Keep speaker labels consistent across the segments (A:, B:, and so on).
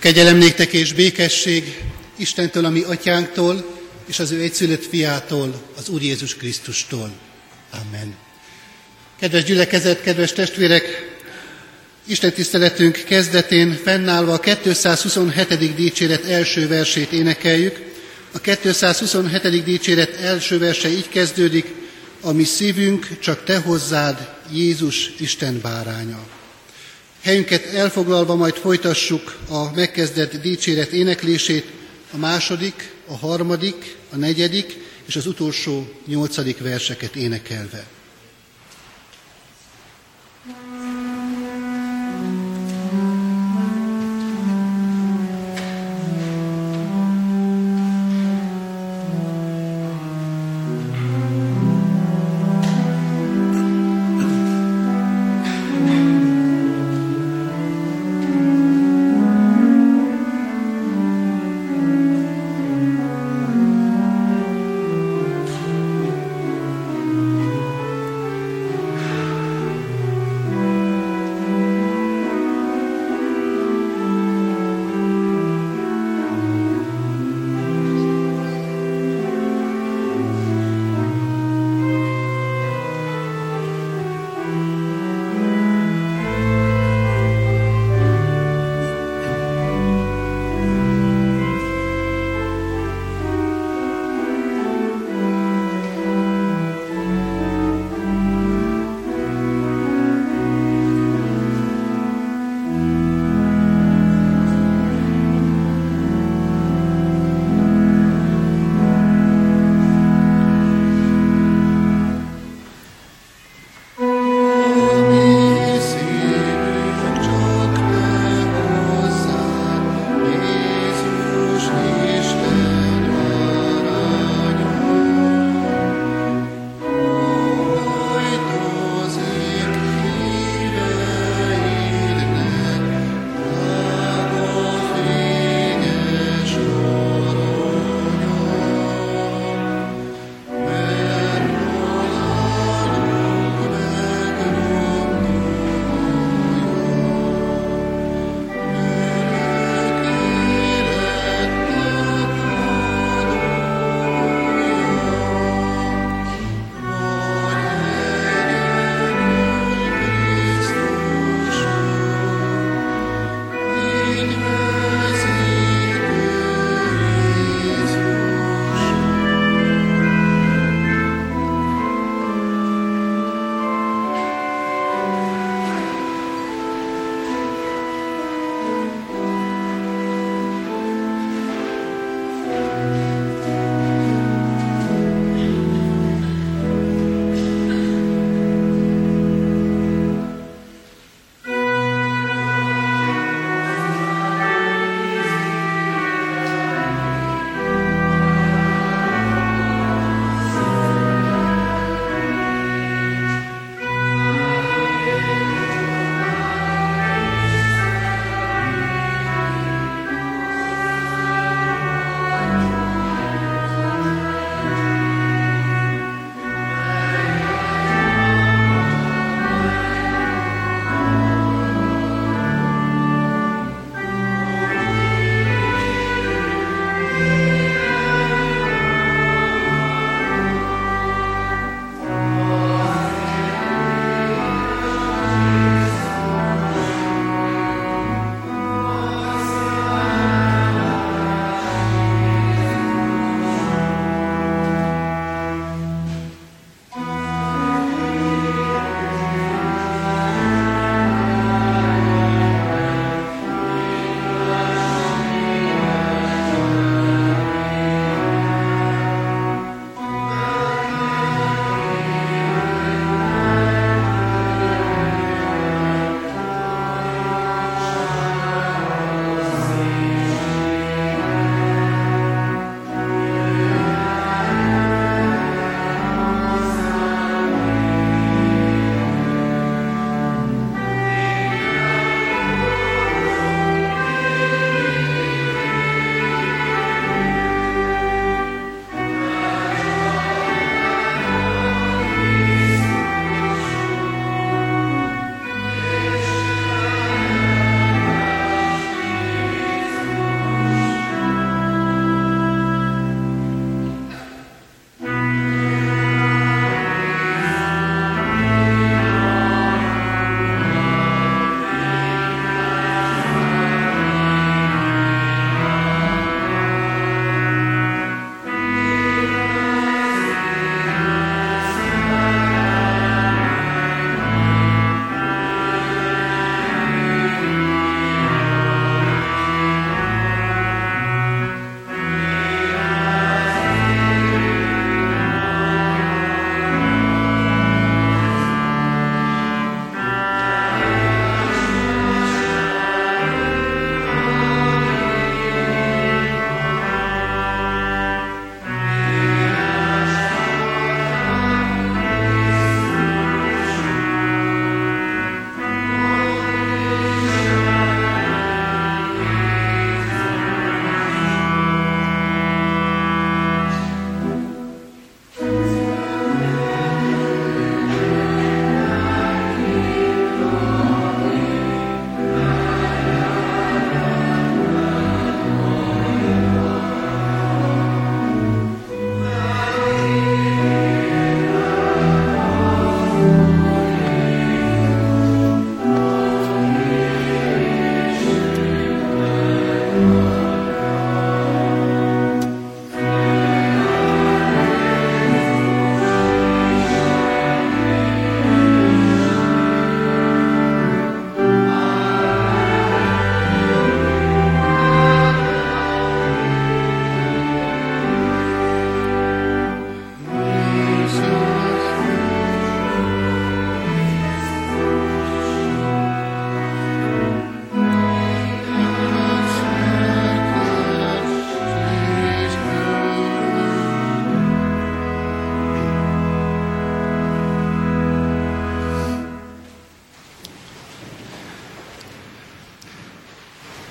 A: Kegyelem néktek és békesség Istentől, a mi atyánktól, és az ő egyszülött fiától, az Úr Jézus Krisztustól. Amen. Kedves gyülekezet, kedves testvérek, Isten tiszteletünk kezdetén fennállva a 227. dicséret első versét énekeljük. A 227. dicséret első verse így kezdődik, a mi szívünk csak te hozzád, Jézus Isten báránya. Helyünket elfoglalva majd folytassuk a megkezdett dicséret éneklését, a második, a harmadik, a negyedik és az utolsó nyolcadik verseket énekelve.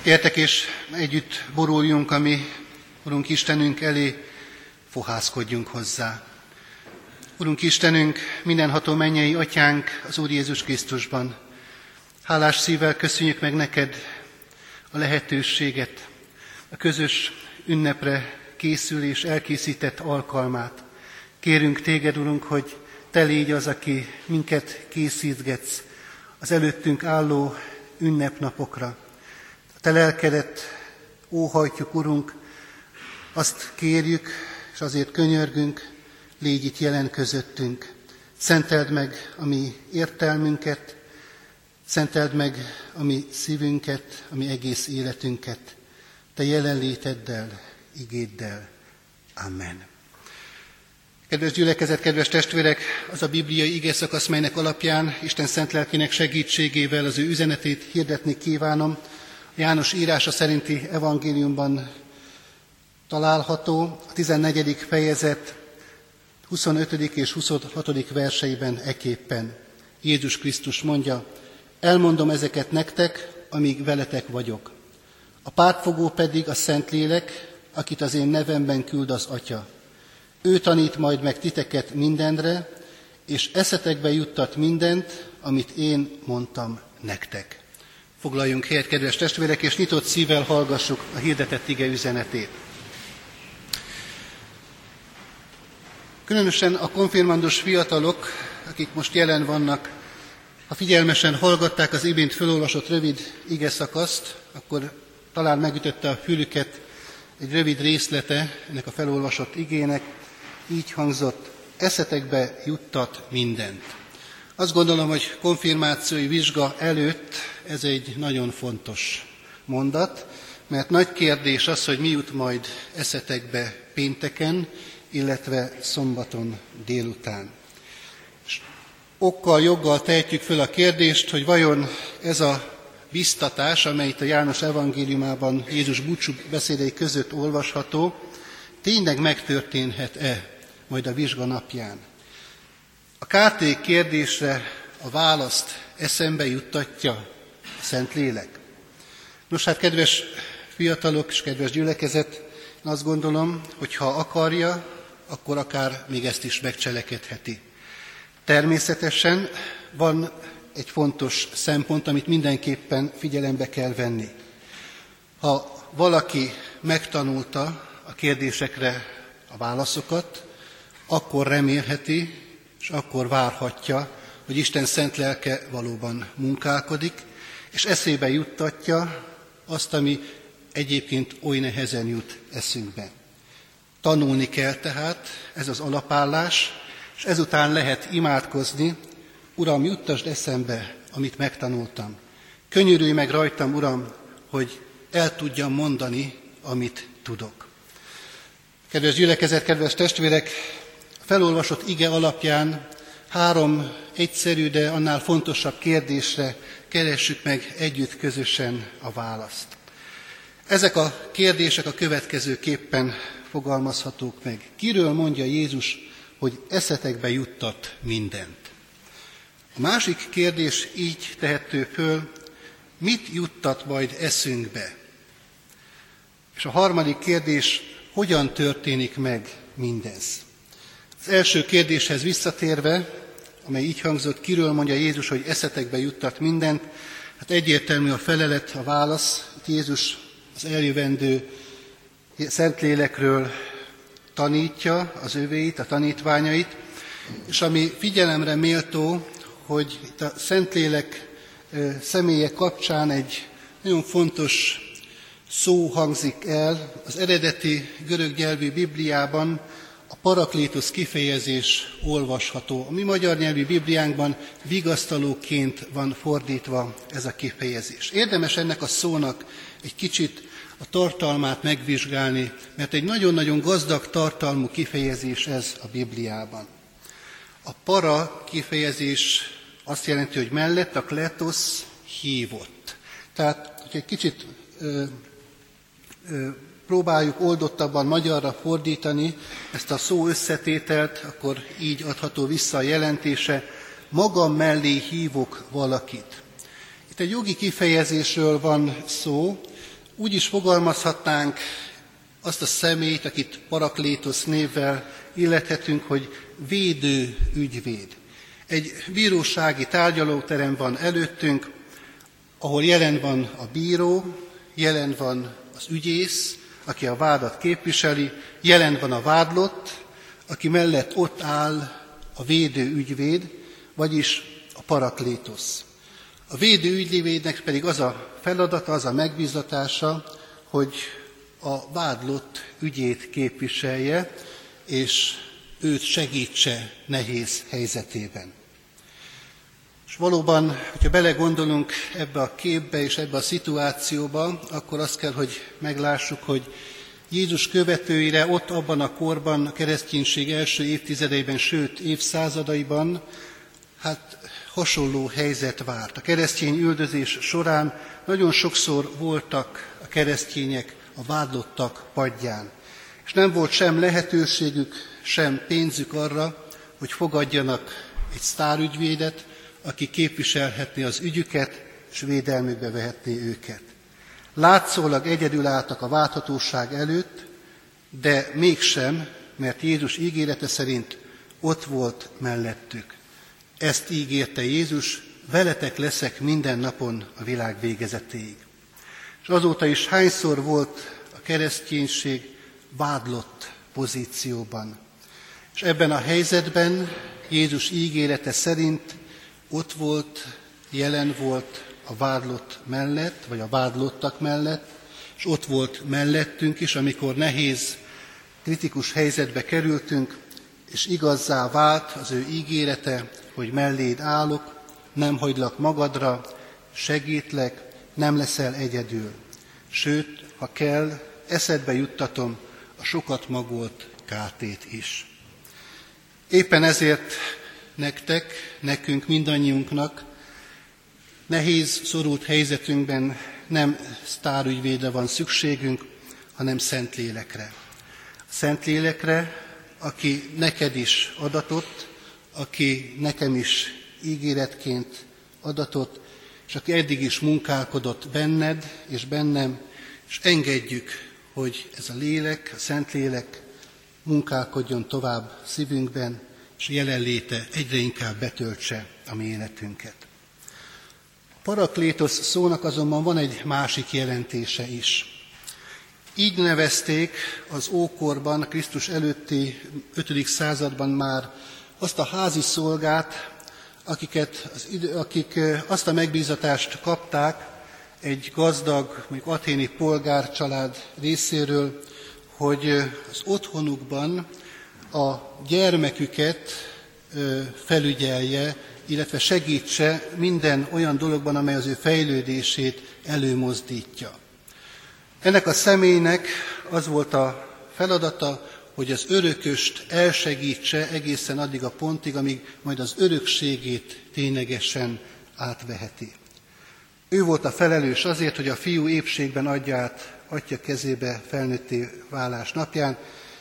A: Értek és együtt boruljunk, ami Urunk Istenünk elé, fohászkodjunk hozzá. Urunk Istenünk, mindenható mennyei atyánk az Úr Jézus Krisztusban. Hálás szívvel köszönjük meg neked a lehetőséget, a közös ünnepre készülés elkészített alkalmát. Kérünk téged, Urunk, hogy te légy az, aki minket készítgetsz az előttünk álló ünnepnapokra. Te lelkedet óhajtjuk, Urunk, azt kérjük, és azért könyörgünk, légy itt jelen közöttünk. Szenteld meg a mi értelmünket, szenteld meg a mi szívünket, a mi egész életünket. Te jelenléteddel, igéddel. Amen. Kedves gyülekezet, kedves testvérek, az a bibliai ige szakasz, melynek alapján Isten szent lelkének segítségével az ő üzenetét hirdetni kívánom. János írása szerinti evangéliumban található, a 14. fejezet 25. és 26. verseiben eképpen. Jézus Krisztus mondja, elmondom ezeket nektek, amíg veletek vagyok. A pártfogó pedig a Szentlélek, akit az én nevemben küld az Atya. Ő tanít majd meg titeket mindenre, és eszetekbe juttat mindent, amit én mondtam nektek. Foglaljunk helyet, kedves testvérek, és nyitott szívvel hallgassuk a hirdetett ige üzenetét. Különösen a konfirmandos fiatalok, akik most jelen vannak, ha figyelmesen hallgatták az imént felolvasott rövid ige szakaszt, akkor talán megütötte a fülüket egy rövid részlete ennek a felolvasott igének, így hangzott, eszetekbe juttat mindent. Azt gondolom, hogy konfirmációi vizsga előtt ez egy nagyon fontos mondat, mert nagy kérdés az, hogy mi jut majd eszetekbe pénteken, illetve szombaton délután. És okkal, joggal tehetjük föl a kérdést, hogy vajon ez a biztatás, amely itt a János evangéliumában Jézus búcsú beszédei között olvasható, tényleg megtörténhet-e majd a vizsga napján. A kárték kérdésre a választ eszembe juttatja a Szentlélek. Nos hát, kedves fiatalok és kedves gyülekezet, én azt gondolom, hogy ha akarja, akkor akár még ezt is megcselekedheti. Természetesen van egy fontos szempont, amit mindenképpen figyelembe kell venni. Ha valaki megtanulta a kérdésekre a válaszokat, akkor remélheti, és akkor várhatja, hogy Isten szent lelke valóban munkálkodik, és eszébe juttatja azt, ami egyébként oly nehezen jut eszünkbe. Tanulni kell tehát, ez az alapállás, és ezután lehet imádkozni, Uram, juttasd eszembe, amit megtanultam. Könyörülj meg rajtam, Uram, hogy el tudjam mondani, amit tudok. Kedves gyülekezet, kedves testvérek, felolvasott ige alapján három egyszerű, de annál fontosabb kérdésre keressük meg együtt közösen a választ. Ezek a kérdések a következőképpen fogalmazhatók meg. Kiről mondja Jézus, hogy eszetekbe juttat mindent? A másik kérdés így tehető föl, mit juttat majd eszünkbe? És a harmadik kérdés, hogyan történik meg mindez? Az első kérdéshez visszatérve, amely így hangzott, kiről mondja Jézus, hogy eszetekbe juttat mindent, hát egyértelmű a felelet, a válasz. Itt Jézus az eljövendő Szentlélekről tanítja az övéit, a tanítványait, és ami figyelemre méltó, hogy itt a Szentlélek személye kapcsán egy nagyon fontos szó hangzik el. Az eredeti görög nyelvű Bibliában a paraklétusz kifejezés olvasható. A mi magyar nyelvű Bibliánkban vigasztalóként van fordítva ez a kifejezés. Érdemes ennek a szónak egy kicsit a tartalmát megvizsgálni, mert egy nagyon-nagyon gazdag tartalmú kifejezés ez a Bibliában. A para kifejezés azt jelenti, hogy mellett a kletosz hívott. Tehát, hogy egy kicsit ö, ö, próbáljuk oldottabban magyarra fordítani ezt a szó összetételt, akkor így adható vissza a jelentése, magam mellé hívok valakit. Itt egy jogi kifejezésről van szó, Úgy is fogalmazhatnánk azt a személyt, akit Paraklétosz névvel illethetünk, hogy védő ügyvéd. Egy bírósági tárgyalóterem van előttünk, ahol jelen van a bíró, jelen van az ügyész, aki a vádat képviseli, jelen van a vádlott, aki mellett ott áll a védő ügyvéd, vagyis a paraklétosz. A védő ügyvédnek pedig az a feladata, az a megbízatása, hogy a vádlott ügyét képviselje, és őt segítse nehéz helyzetében. Valóban, hogyha belegondolunk ebbe a képbe és ebbe a szituációba, akkor azt kell, hogy meglássuk, hogy Jézus követőire ott abban a korban, a kereszténység első évtizedeiben, sőt évszázadaiban, hát hasonló helyzet várt. A keresztény üldözés során nagyon sokszor voltak a keresztények a vádlottak padján, és nem volt sem lehetőségük, sem pénzük arra, hogy fogadjanak egy sztárügyvédet, aki képviselhetné az ügyüket, és védelmükbe vehetné őket. Látszólag egyedül álltak a válthatóság előtt, de mégsem, mert Jézus ígérete szerint ott volt mellettük. Ezt ígérte Jézus, veletek leszek minden napon a világ végezetéig. És azóta is hányszor volt a kereszténység vádlott pozícióban. És ebben a helyzetben Jézus ígérete szerint ott volt, jelen volt a vádlott mellett, vagy a vádlottak mellett, és ott volt mellettünk is, amikor nehéz, kritikus helyzetbe kerültünk, és igazzá vált az ő ígérete, hogy melléd állok, nem hagylak magadra, segítlek, nem leszel egyedül. Sőt, ha kell, eszedbe juttatom a sokat magolt kátét is. Éppen ezért nektek, nekünk, mindannyiunknak nehéz, szorult helyzetünkben nem sztárügyvédre van szükségünk, hanem Szentlélekre. Szentlélekre, aki neked is adatott, aki nekem is ígéretként adatott, és aki eddig is munkálkodott benned és bennem, és engedjük, hogy ez a lélek, a Szentlélek munkálkodjon tovább szívünkben, és jelenléte egyre inkább betöltse a mi életünket. A paraklétosz szónak azonban van egy másik jelentése is. Így nevezték az ókorban, Krisztus előtti 5. században már azt a házi szolgát, akiket, az idő, akik azt a megbízatást kapták egy gazdag, mondjuk athéni polgárcsalád részéről, hogy az otthonukban a gyermeküket felügyelje, illetve segítse minden olyan dologban, amely az ő fejlődését előmozdítja. Ennek a személynek az volt a feladata, hogy az örököst elsegítse egészen addig a pontig, amíg majd az örökségét ténylegesen átveheti. Ő volt a felelős azért, hogy a fiú épségben adja át atya kezébe felnőtté válás napján,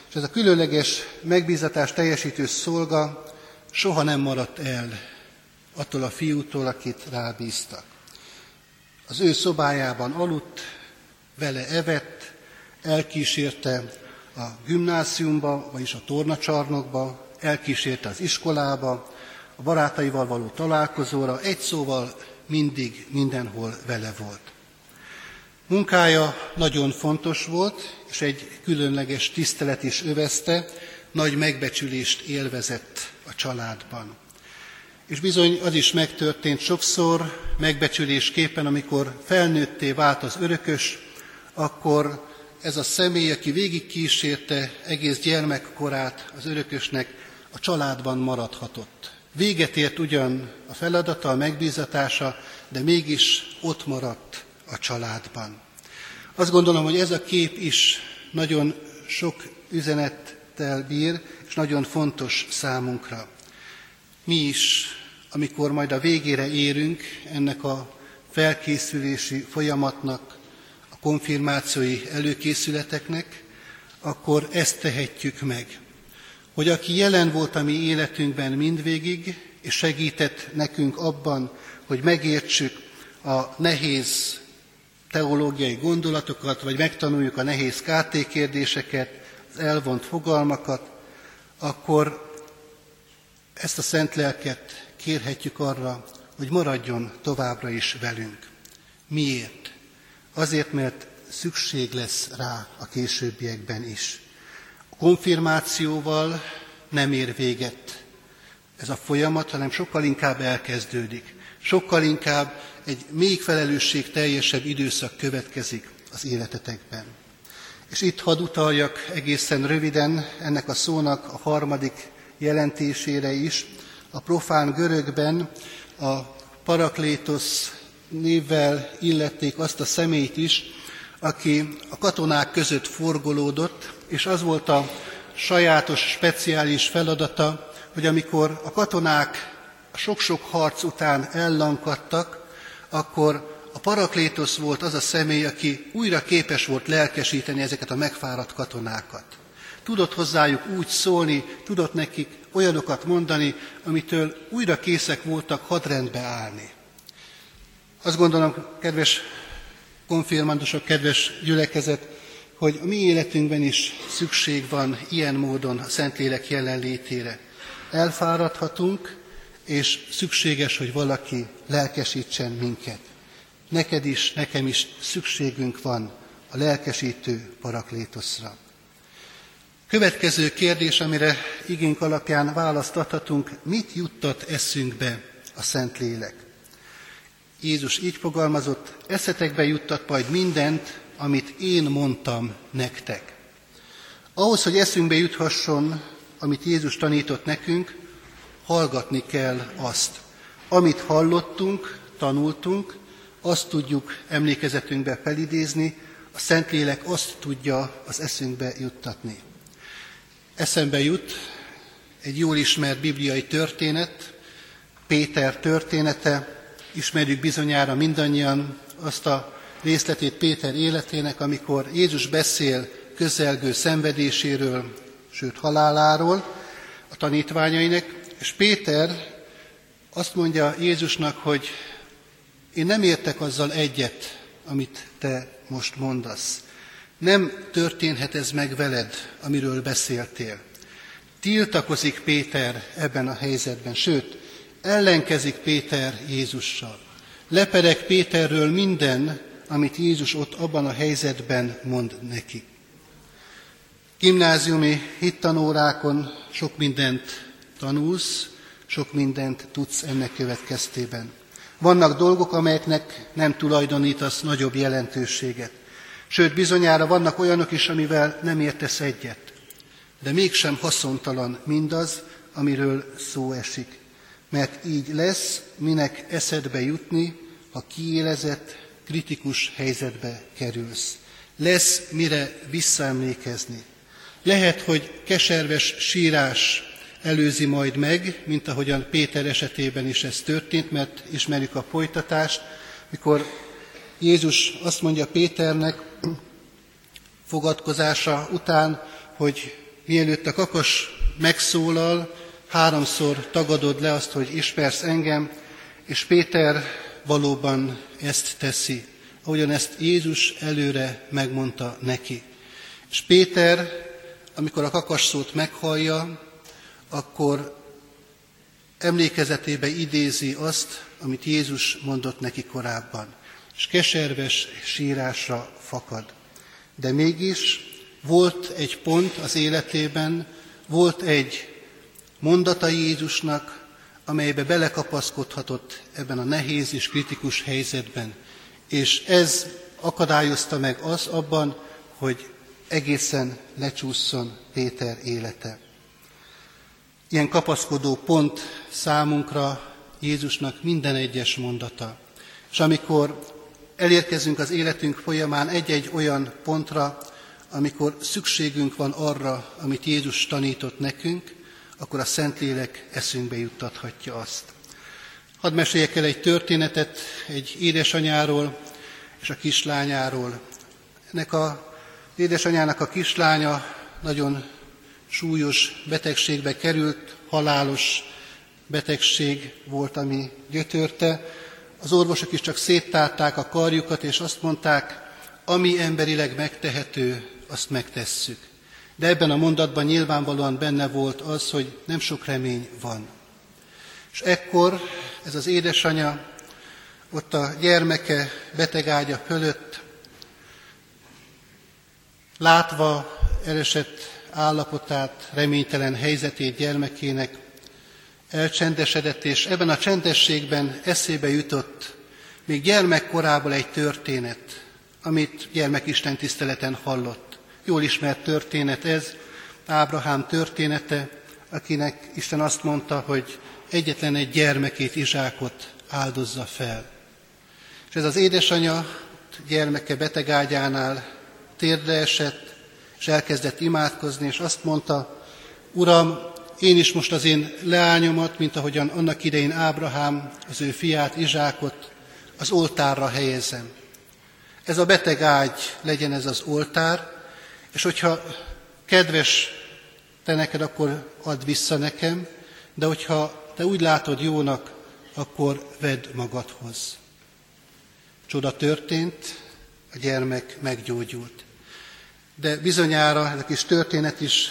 A: és ez a különleges megbízatás teljesítő szolga soha nem maradt el attól a fiútól, akit rábíztak. Az ő szobájában aludt, vele evett, elkísérte a gimnáziumba, vagyis a tornacsarnokba, elkísérte az iskolába, a barátaival való találkozóra, egy szóval mindig mindenhol vele volt. Munkája nagyon fontos volt, és egy különleges tisztelet is övezte, nagy megbecsülést élvezett a családban. És bizony az is megtörtént sokszor, megbecsülésképpen, amikor felnőtté vált az örökös, akkor ez a személy, aki végig kísérte egész gyermekkorát az örökösnek, a családban maradhatott. Véget ért ugyan a feladata, a megbízatása, de mégis ott maradt a családban. Azt gondolom, hogy ez a kép is nagyon sok üzenettel bír, és nagyon fontos számunkra. Mi is, amikor majd a végére érünk ennek a felkészülési folyamatnak, a konfirmációi előkészületeknek, akkor ezt tehetjük meg. Hogy aki jelen volt a mi életünkben mindvégig, és segített nekünk abban, hogy megértsük a nehéz teológiai gondolatokat, vagy megtanuljuk a nehéz KT kérdéseket, az elvont fogalmakat, akkor ezt a szent lelket kérhetjük arra, hogy maradjon továbbra is velünk. Miért? Azért, mert szükség lesz rá a későbbiekben is. A konfirmációval nem ér véget ez a folyamat, hanem sokkal inkább elkezdődik. Sokkal inkább egy még felelősség teljesebb időszak következik az életetekben. És itt hadd utaljak egészen röviden ennek a szónak a harmadik jelentésére is. A profán görögben a paraklétosz névvel illették azt a személyt is, aki a katonák között forgolódott, és az volt a sajátos, speciális feladata, hogy amikor a katonák sok-sok harc után ellankadtak, akkor a paraklétosz volt az a személy, aki újra képes volt lelkesíteni ezeket a megfáradt katonákat. Tudott hozzájuk úgy szólni, tudott nekik olyanokat mondani, amitől újra készek voltak hadrendbe állni. Azt gondolom, kedves konfirmandusok, kedves gyülekezet, hogy a mi életünkben is szükség van ilyen módon a Szentlélek jelenlétére. Elfáradhatunk, és szükséges, hogy valaki lelkesítsen minket. Neked is, nekem is szükségünk van a lelkesítő paraklétoszra. Következő kérdés, amire igénk alapján választathatunk, mit juttat eszünkbe a Szentlélek? Jézus így fogalmazott, eszetekbe juttat majd mindent, amit én mondtam nektek. Ahhoz, hogy eszünkbe juthasson, amit Jézus tanított nekünk, hallgatni kell azt. Amit hallottunk, tanultunk, azt tudjuk emlékezetünkbe felidézni, a Szentlélek azt tudja az eszünkbe juttatni. Eszembe jut egy jól ismert bibliai történet, Péter története, ismerjük bizonyára mindannyian azt a részletét Péter életének, amikor Jézus beszél közelgő szenvedéséről, sőt haláláról a tanítványainak, és Péter azt mondja Jézusnak, hogy én nem értek azzal egyet, amit te most mondasz. Nem történhet ez meg veled, amiről beszéltél. Tiltakozik Péter ebben a helyzetben, sőt, ellenkezik Péter Jézussal. Leperek Péterről minden, amit Jézus ott abban a helyzetben mond neki. Gimnáziumi hittanórákon sok mindent tanulsz, sok mindent tudsz ennek következtében. Vannak dolgok, amelyeknek nem tulajdonítasz nagyobb jelentőséget. Sőt, bizonyára vannak olyanok is, amivel nem értesz egyet. De mégsem haszontalan mindaz, amiről szó esik. Mert így lesz, minek eszedbe jutni, ha kiélezett, kritikus helyzetbe kerülsz. Lesz mire visszaemlékezni. Lehet, hogy keserves sírás előzi majd meg, mint ahogyan Péter esetében is ez történt, mert ismerjük a folytatást, mikor Jézus azt mondja Péternek fogadkozása után, hogy mielőtt a kakas megszólal, háromszor tagadod le azt, hogy ismersz engem, és Péter valóban ezt teszi, ahogyan ezt Jézus előre megmondta neki. És Péter, amikor a kakas szót meghallja, akkor emlékezetébe idézi azt, amit Jézus mondott neki korábban, és keserves sírásra fakad. De mégis volt egy pont az életében, volt egy mondata Jézusnak, amelybe belekapaszkodhatott ebben a nehéz és kritikus helyzetben. És ez akadályozta meg az abban, hogy egészen lecsúszson Péter élete. Ilyen kapaszkodó pont számunkra Jézusnak minden egyes mondata. És amikor elérkezünk az életünk folyamán egy-egy olyan pontra, amikor szükségünk van arra, amit Jézus tanított nekünk, akkor a Szentlélek eszünkbe juttathatja azt. Hadd meséljek el egy történetet egy édesanyáról és a kislányáról. Ennek a édesanyának a kislánya nagyon súlyos betegségbe került, halálos betegség volt, ami gyötörte. az orvosok is csak széttárták a karjukat, és azt mondták, ami emberileg megtehető, azt megtesszük. De ebben a mondatban nyilvánvalóan benne volt az, hogy nem sok remény van. És ekkor ez az édesanya ott a gyermeke betegágya fölött, látva elesett állapotát, reménytelen helyzetét gyermekének, elcsendesedett, és ebben a csendességben eszébe jutott még gyermekkorából egy történet, amit gyermekisten tiszteleten hallott. Jól ismert történet ez, Ábrahám története, akinek Isten azt mondta, hogy egyetlen egy gyermekét, Izsákot áldozza fel. És ez az édesanya gyermeke betegágyánál térdre esett, és elkezdett imádkozni, és azt mondta, Uram, én is most az én leányomat, mint ahogyan annak idején Ábrahám az ő fiát, Izsákot az oltárra helyezem. Ez a beteg ágy legyen ez az oltár, és hogyha kedves te neked, akkor add vissza nekem, de hogyha te úgy látod jónak, akkor vedd magadhoz. Csoda történt, a gyermek meggyógyult. De bizonyára ez a kis történet is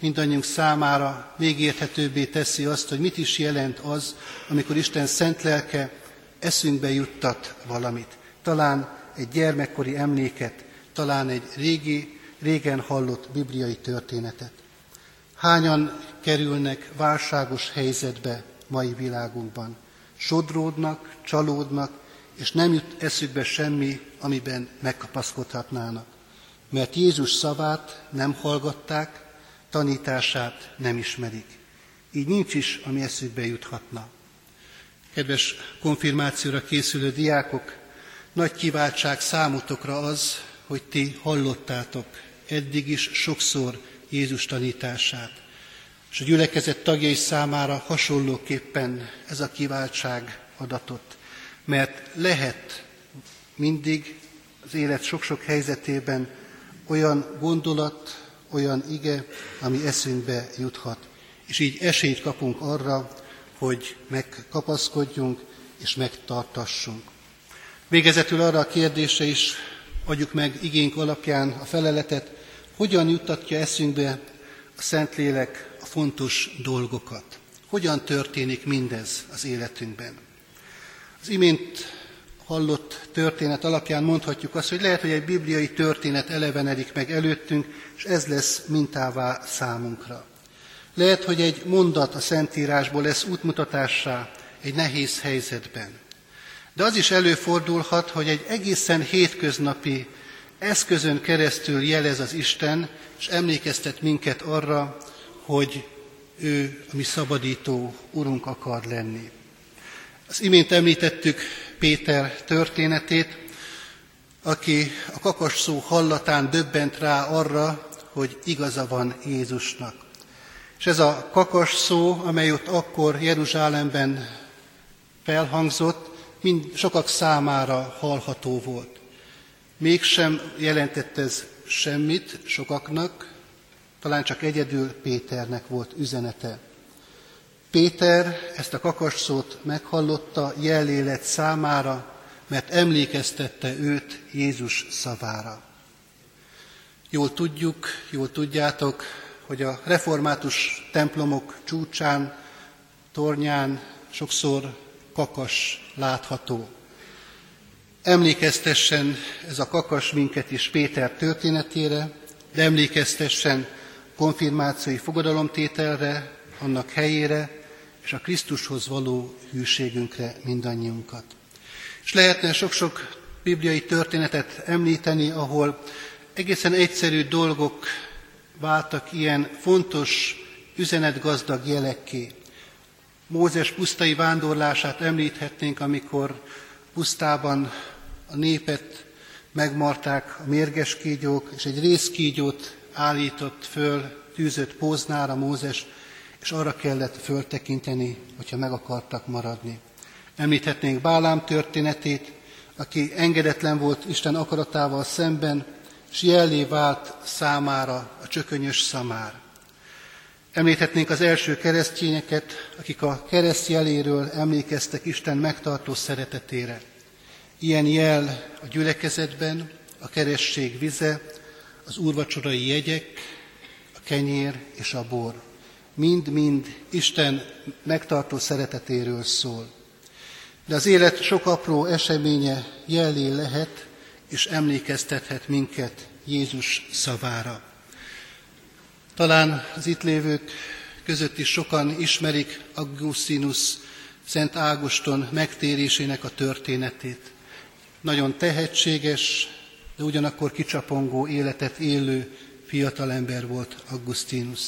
A: mindannyiunk számára még érthetőbbé teszi azt, hogy mit is jelent az, amikor Isten szent lelke eszünkbe juttat valamit. Talán egy gyermekkori emléket, talán egy régi, régen hallott bibliai történetet. Hányan kerülnek válságos helyzetbe mai világunkban? Sodródnak, csalódnak, és nem jut eszükbe semmi, amiben megkapaszkodhatnának. Mert Jézus szavát nem hallgatták, tanítását nem ismerik. Így nincs is, ami eszükbe juthatna. Kedves konfirmációra készülő diákok, nagy kiváltság számotokra az, hogy ti hallottátok eddig is sokszor Jézus tanítását. És a gyülekezet tagjai számára hasonlóképpen ez a kiváltság adatot. Mert lehet mindig az élet sok-sok helyzetében olyan gondolat, olyan ige, ami eszünkbe juthat. És így esélyt kapunk arra, hogy megkapaszkodjunk és megtartassunk. Végezetül arra a kérdése is adjuk meg igénk alapján a feleletet, hogyan juttatja eszünkbe a Szentlélek a fontos dolgokat. Hogyan történik mindez az életünkben. Az imént hallott történet alapján mondhatjuk azt, hogy lehet, hogy egy bibliai történet elevenedik meg előttünk, és ez lesz mintává számunkra. Lehet, hogy egy mondat a Szentírásból lesz útmutatássá egy nehéz helyzetben. De az is előfordulhat, hogy egy egészen hétköznapi eszközön keresztül jelez az Isten, és emlékeztet minket arra, hogy ő a mi szabadító urunk akar lenni. Az imént említettük Péter történetét, aki a kakas szó hallatán döbbent rá arra, hogy igaza van Jézusnak. És ez a kakas szó, amely ott akkor Jeruzsálemben felhangzott, mind sokak számára hallható volt. Mégsem jelentett ez semmit sokaknak, talán csak egyedül Péternek volt üzenete. Péter ezt a kakasszót meghallotta jellélet számára, mert emlékeztette őt Jézus szavára. Jól tudjuk, jól tudjátok, hogy a református templomok csúcsán, tornyán sokszor kakas látható. Emlékeztessen ez a kakas minket is Péter történetére, de emlékeztessen konfirmációi fogadalomtételre, annak helyére, és a Krisztushoz való hűségünkre mindannyiunkat. És lehetne sok-sok bibliai történetet említeni, ahol egészen egyszerű dolgok váltak ilyen fontos, üzenetgazdag jelekké. Mózes pusztai vándorlását említhetnénk, amikor pusztában a népet megmarták a mérges kígyók, és egy részkígyót állított föl, tűzött póznára Mózes, és arra kellett föltekinteni, hogyha meg akartak maradni. Említhetnénk Bálám történetét, aki engedetlen volt Isten akaratával szemben, és jellé vált számára a csökönyös szamár. Említhetnénk az első keresztényeket, akik a kereszt jeléről emlékeztek Isten megtartó szeretetére. Ilyen jel a gyülekezetben, a keresség vize, az úrvacsorai jegyek, a kenyér és a bor. Mind-mind Isten megtartó szeretetéről szól. De az élet sok apró eseménye jellé lehet, és emlékeztethet minket Jézus szavára. Talán az itt lévők között is sokan ismerik Augustinus Szent Ágoston megtérésének a történetét. Nagyon tehetséges, de ugyanakkor kicsapongó életet élő fiatalember volt Augustinus.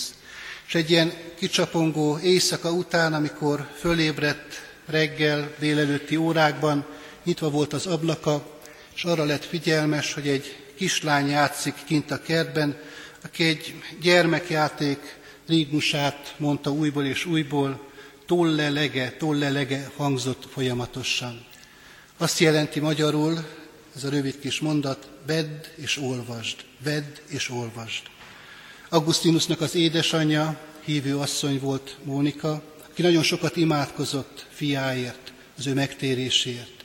A: És egy ilyen kicsapongó éjszaka után, amikor fölébredt reggel, délelőtti órákban, nyitva volt az ablaka, és arra lett figyelmes, hogy egy kislány játszik kint a kertben, aki egy gyermekjáték rígmusát mondta újból és újból, tolle-lege, tolle-lege hangzott folyamatosan. Azt jelenti magyarul, ez a rövid kis mondat, vedd és olvasd, vedd és olvasd. Augustinusnak az édesanyja, hívő asszony volt Mónika, aki nagyon sokat imádkozott fiáért, az ő megtérésért.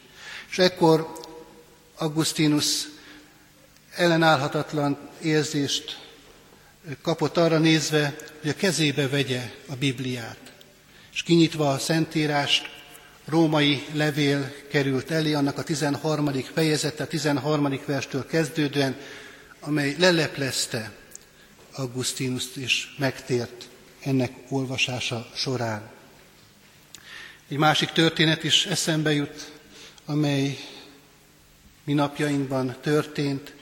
A: És ekkor Augustinus ellenállhatatlan érzést kapott arra nézve, hogy a kezébe vegye a Bibliát. És kinyitva a Szentírást, római levél került elé, annak a 13. fejezete, a 13. verstől kezdődően, amely leleplezte Augustinust és megtért ennek olvasása során. Egy másik történet is eszembe jut, amely mi napjainkban történt.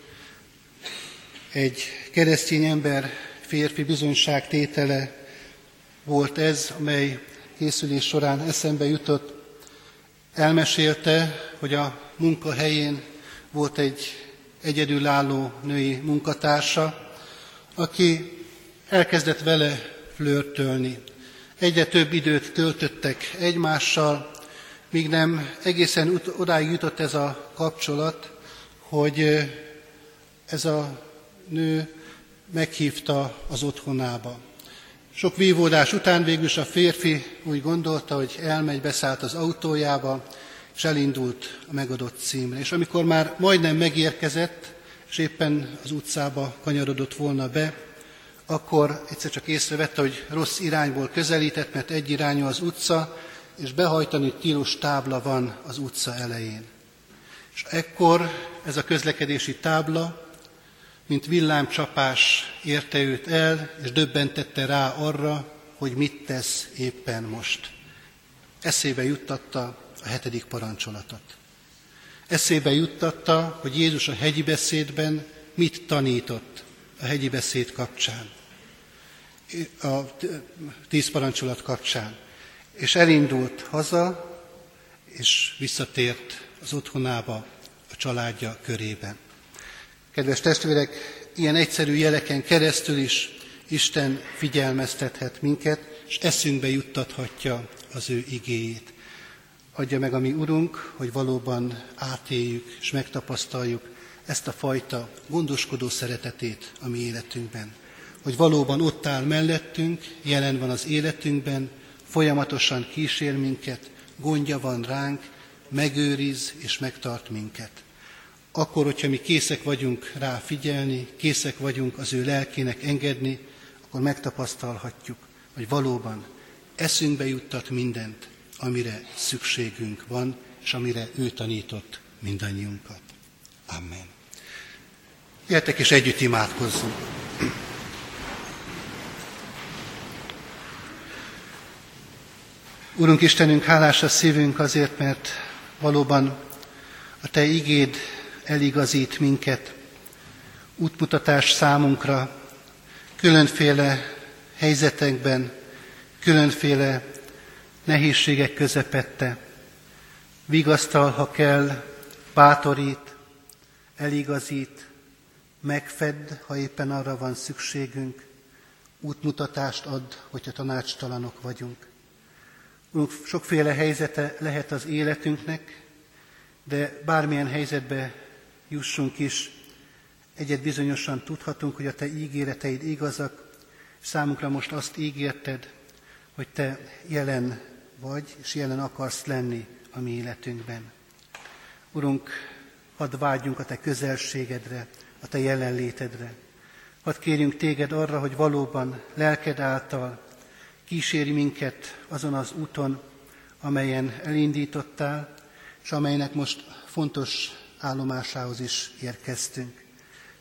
A: Egy keresztény ember férfi bizonyságtétele volt ez, amely készülés során eszembe jutott. Elmesélte, hogy a munkahelyén volt egy egyedülálló női munkatársa, aki elkezdett vele flörtölni. Egyre több időt töltöttek egymással, míg nem egészen odáig jutott ez a kapcsolat, hogy ez a nő meghívta az otthonába. Sok vívódás után végül a férfi úgy gondolta, hogy elmegy, beszállt az autójába, és elindult a megadott címre. És amikor már majdnem megérkezett, és éppen az utcába kanyarodott volna be, akkor egyszer csak észrevette, hogy rossz irányból közelített, mert egy irányú az utca, és behajtani tilos tábla van az utca elején. És ekkor ez a közlekedési tábla, mint villámcsapás érte őt el, és döbbentette rá arra, hogy mit tesz éppen most. Eszébe juttatta a hetedik parancsolatot. Eszébe juttatta, hogy Jézus a hegyi beszédben mit tanított a hegyi beszéd kapcsán, a tíz parancsolat kapcsán. És elindult haza, és visszatért az otthonába, a családja körében. Kedves testvérek, ilyen egyszerű jeleken keresztül is Isten figyelmeztethet minket, és eszünkbe juttathatja az ő igéjét. Adja meg a mi Urunk, hogy valóban átéljük és megtapasztaljuk ezt a fajta gondoskodó szeretetét a mi életünkben. Hogy valóban ott áll mellettünk, jelen van az életünkben, folyamatosan kísér minket, gondja van ránk, megőriz és megtart minket. Akkor, hogyha mi készek vagyunk rá figyelni, készek vagyunk az ő lelkének engedni, akkor megtapasztalhatjuk, hogy valóban eszünkbe juttat mindent, amire szükségünk van, és amire ő tanított mindannyiunkat. Amen. Gyertek és együtt imádkozzunk. Urunk Istenünk, hálás a szívünk azért, mert valóban a Te igéd eligazít minket, útmutatás számunkra, különféle helyzetekben, különféle nehézségek közepette. Vigasztal, ha kell, bátorít, eligazít, megfedd, ha éppen arra van szükségünk, útmutatást ad, hogyha tanácstalanok vagyunk. Sokféle helyzete lehet az életünknek, de bármilyen helyzetbe jussunk is, egyet bizonyosan tudhatunk, hogy a Te ígéreteid igazak, Számunkra most azt ígérted, hogy Te jelen vagy, és jelen akarsz lenni a mi életünkben. Urunk, hadd vágyjunk a Te közelségedre, a Te jelenlétedre. Hadd kérjünk Téged arra, hogy valóban lelked által kíséri minket azon az úton, amelyen elindítottál, és amelynek most fontos állomásához is érkeztünk.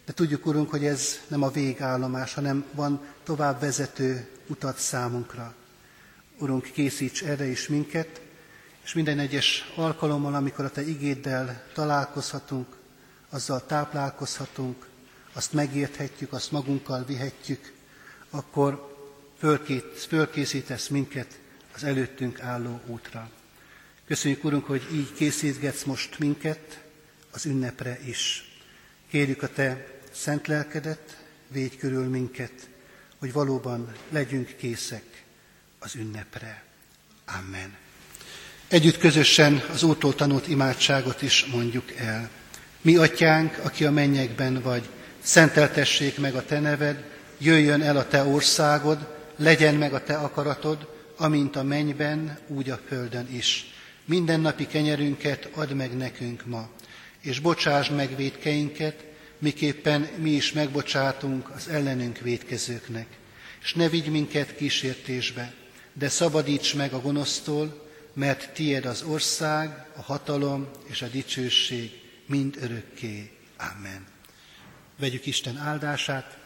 A: De tudjuk, Urunk, hogy ez nem a végállomás, hanem van tovább vezető utat számunkra. Urunk, készíts erre is minket, és minden egyes alkalommal, amikor a Te igéddel találkozhatunk, azzal táplálkozhatunk, azt megérthetjük, azt magunkkal vihetjük, akkor fölkészítesz minket az előttünk álló útra. Köszönjük, Urunk, hogy így készítgetsz most minket az ünnepre is. Kérjük a Te szent lelkedet, védj körül minket, hogy valóban legyünk készek az ünnepre. Amen. Együtt közösen az Úrtól tanult imádságot is mondjuk el. Mi, Atyánk, aki a mennyekben vagy, szenteltessék meg a Te neved, jöjjön el a Te országod, legyen meg a Te akaratod, amint a mennyben, úgy a földön is. Mindennapi kenyerünket add meg nekünk ma, és bocsáss meg védkeinket, miképpen mi is megbocsátunk az ellenünk védkezőknek. És ne vigy minket kísértésbe, de szabadíts meg a gonosztól, mert tied az ország, a hatalom és a dicsőség mind örökké. Amen. Vegyük Isten áldását.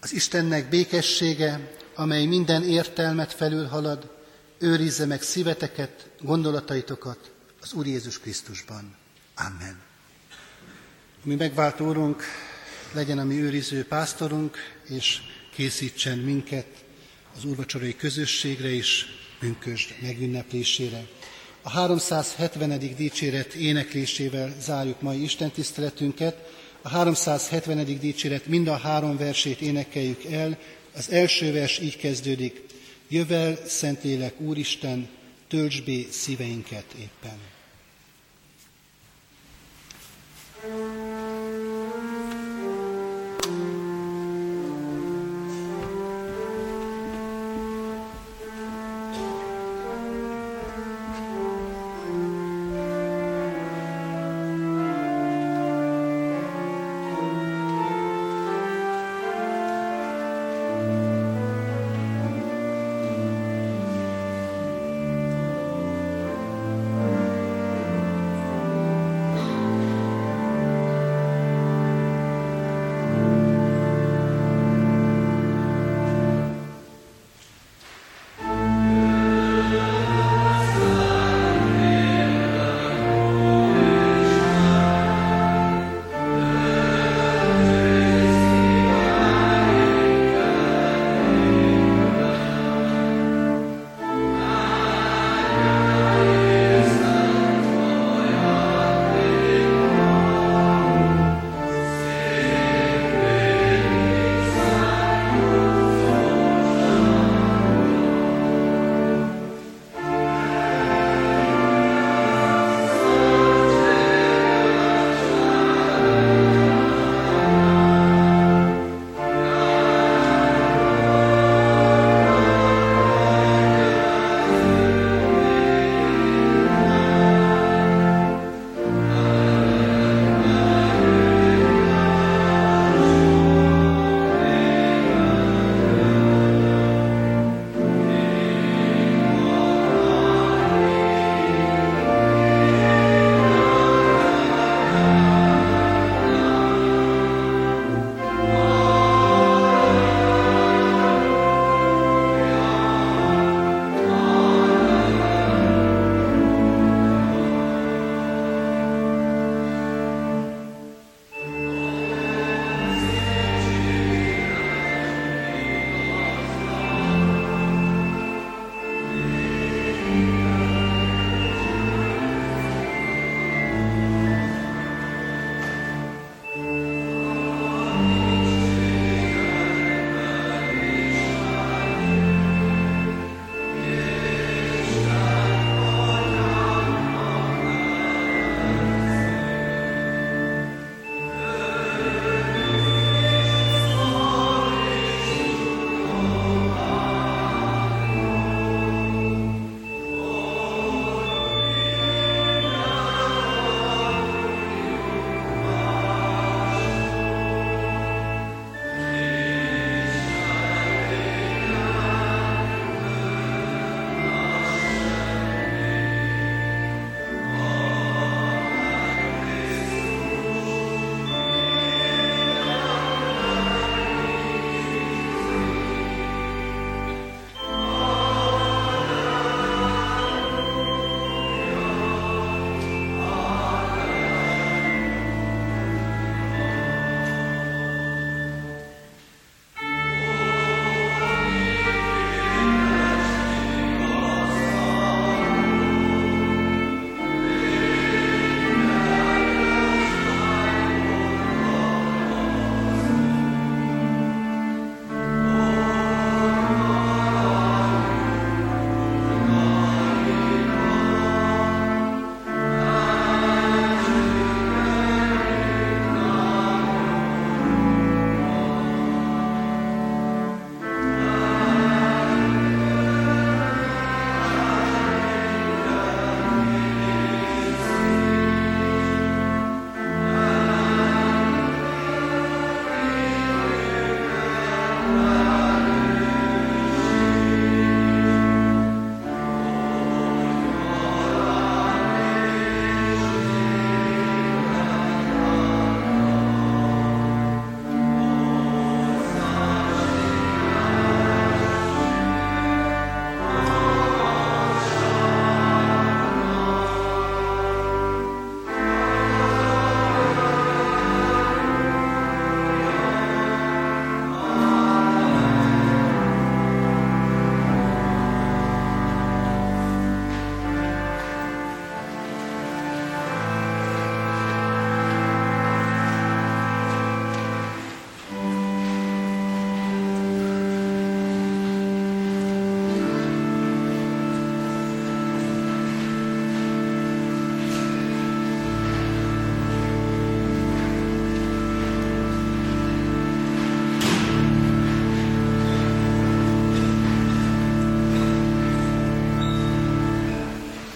A: Az Istennek békessége, amely minden értelmet felülhalad, őrizze meg szíveteket, gondolataitokat az Úr Jézus Krisztusban. Amen. Mi megváltó Úrunk, legyen a mi őriző pásztorunk, és készítsen minket az úrvacsorai közösségre is, pünkösd megünneplésére. A 370. dicséret éneklésével zárjuk mai Isten tiszteletünket. A 370. dicséret mind a három versét énekeljük el. Az első vers így kezdődik. Jövel, Szentlélek Úristen, töltsd bé szíveinket éppen. thank you